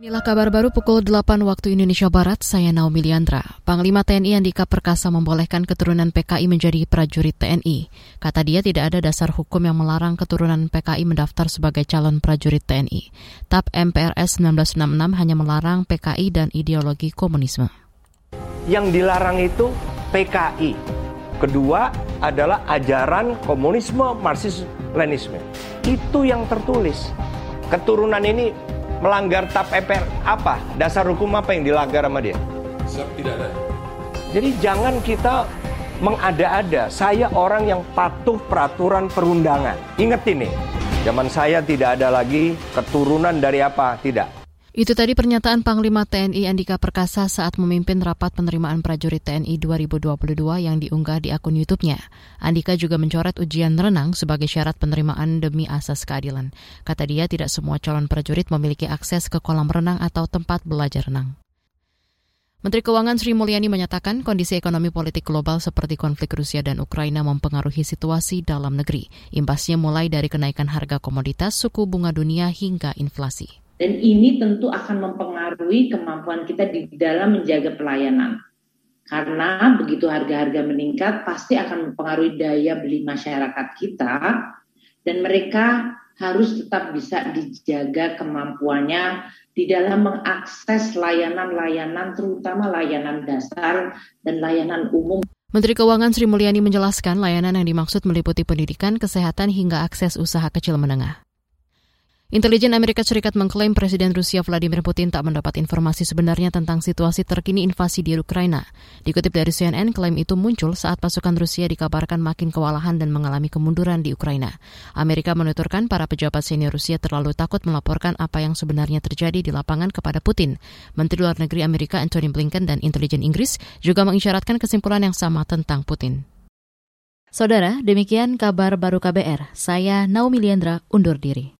Inilah kabar baru pukul 8 waktu Indonesia Barat, saya Naomi Liandra. Panglima TNI Andika Perkasa membolehkan keturunan PKI menjadi prajurit TNI. Kata dia tidak ada dasar hukum yang melarang keturunan PKI mendaftar sebagai calon prajurit TNI. TAP MPRS 1966 hanya melarang PKI dan ideologi komunisme. Yang dilarang itu PKI. Kedua adalah ajaran komunisme, marxisme, lenisme. Itu yang tertulis. Keturunan ini melanggar TAP MPR apa? Dasar hukum apa yang dilanggar sama dia? Tidak ada. Jadi jangan kita mengada-ada. Saya orang yang patuh peraturan perundangan. Ingat ini, zaman saya tidak ada lagi keturunan dari apa, tidak. Itu tadi pernyataan Panglima TNI Andika Perkasa saat memimpin rapat penerimaan prajurit TNI 2022 yang diunggah di akun YouTube-nya. Andika juga mencoret ujian renang sebagai syarat penerimaan demi asas keadilan. Kata dia tidak semua calon prajurit memiliki akses ke kolam renang atau tempat belajar renang. Menteri Keuangan Sri Mulyani menyatakan kondisi ekonomi politik global seperti konflik Rusia dan Ukraina mempengaruhi situasi dalam negeri. Imbasnya mulai dari kenaikan harga komoditas, suku bunga dunia hingga inflasi. Dan ini tentu akan mempengaruhi kemampuan kita di dalam menjaga pelayanan. Karena begitu harga-harga meningkat pasti akan mempengaruhi daya beli masyarakat kita dan mereka harus tetap bisa dijaga kemampuannya di dalam mengakses layanan-layanan terutama layanan dasar dan layanan umum. Menteri Keuangan Sri Mulyani menjelaskan layanan yang dimaksud meliputi pendidikan, kesehatan hingga akses usaha kecil menengah. Intelijen Amerika Serikat mengklaim Presiden Rusia Vladimir Putin tak mendapat informasi sebenarnya tentang situasi terkini invasi di Ukraina. Dikutip dari CNN, klaim itu muncul saat pasukan Rusia dikabarkan makin kewalahan dan mengalami kemunduran di Ukraina. Amerika menuturkan para pejabat senior Rusia terlalu takut melaporkan apa yang sebenarnya terjadi di lapangan kepada Putin. Menteri Luar Negeri Amerika Antony Blinken dan intelijen Inggris juga mengisyaratkan kesimpulan yang sama tentang Putin. Saudara, demikian kabar baru KBR. Saya Naomi Liandra undur diri.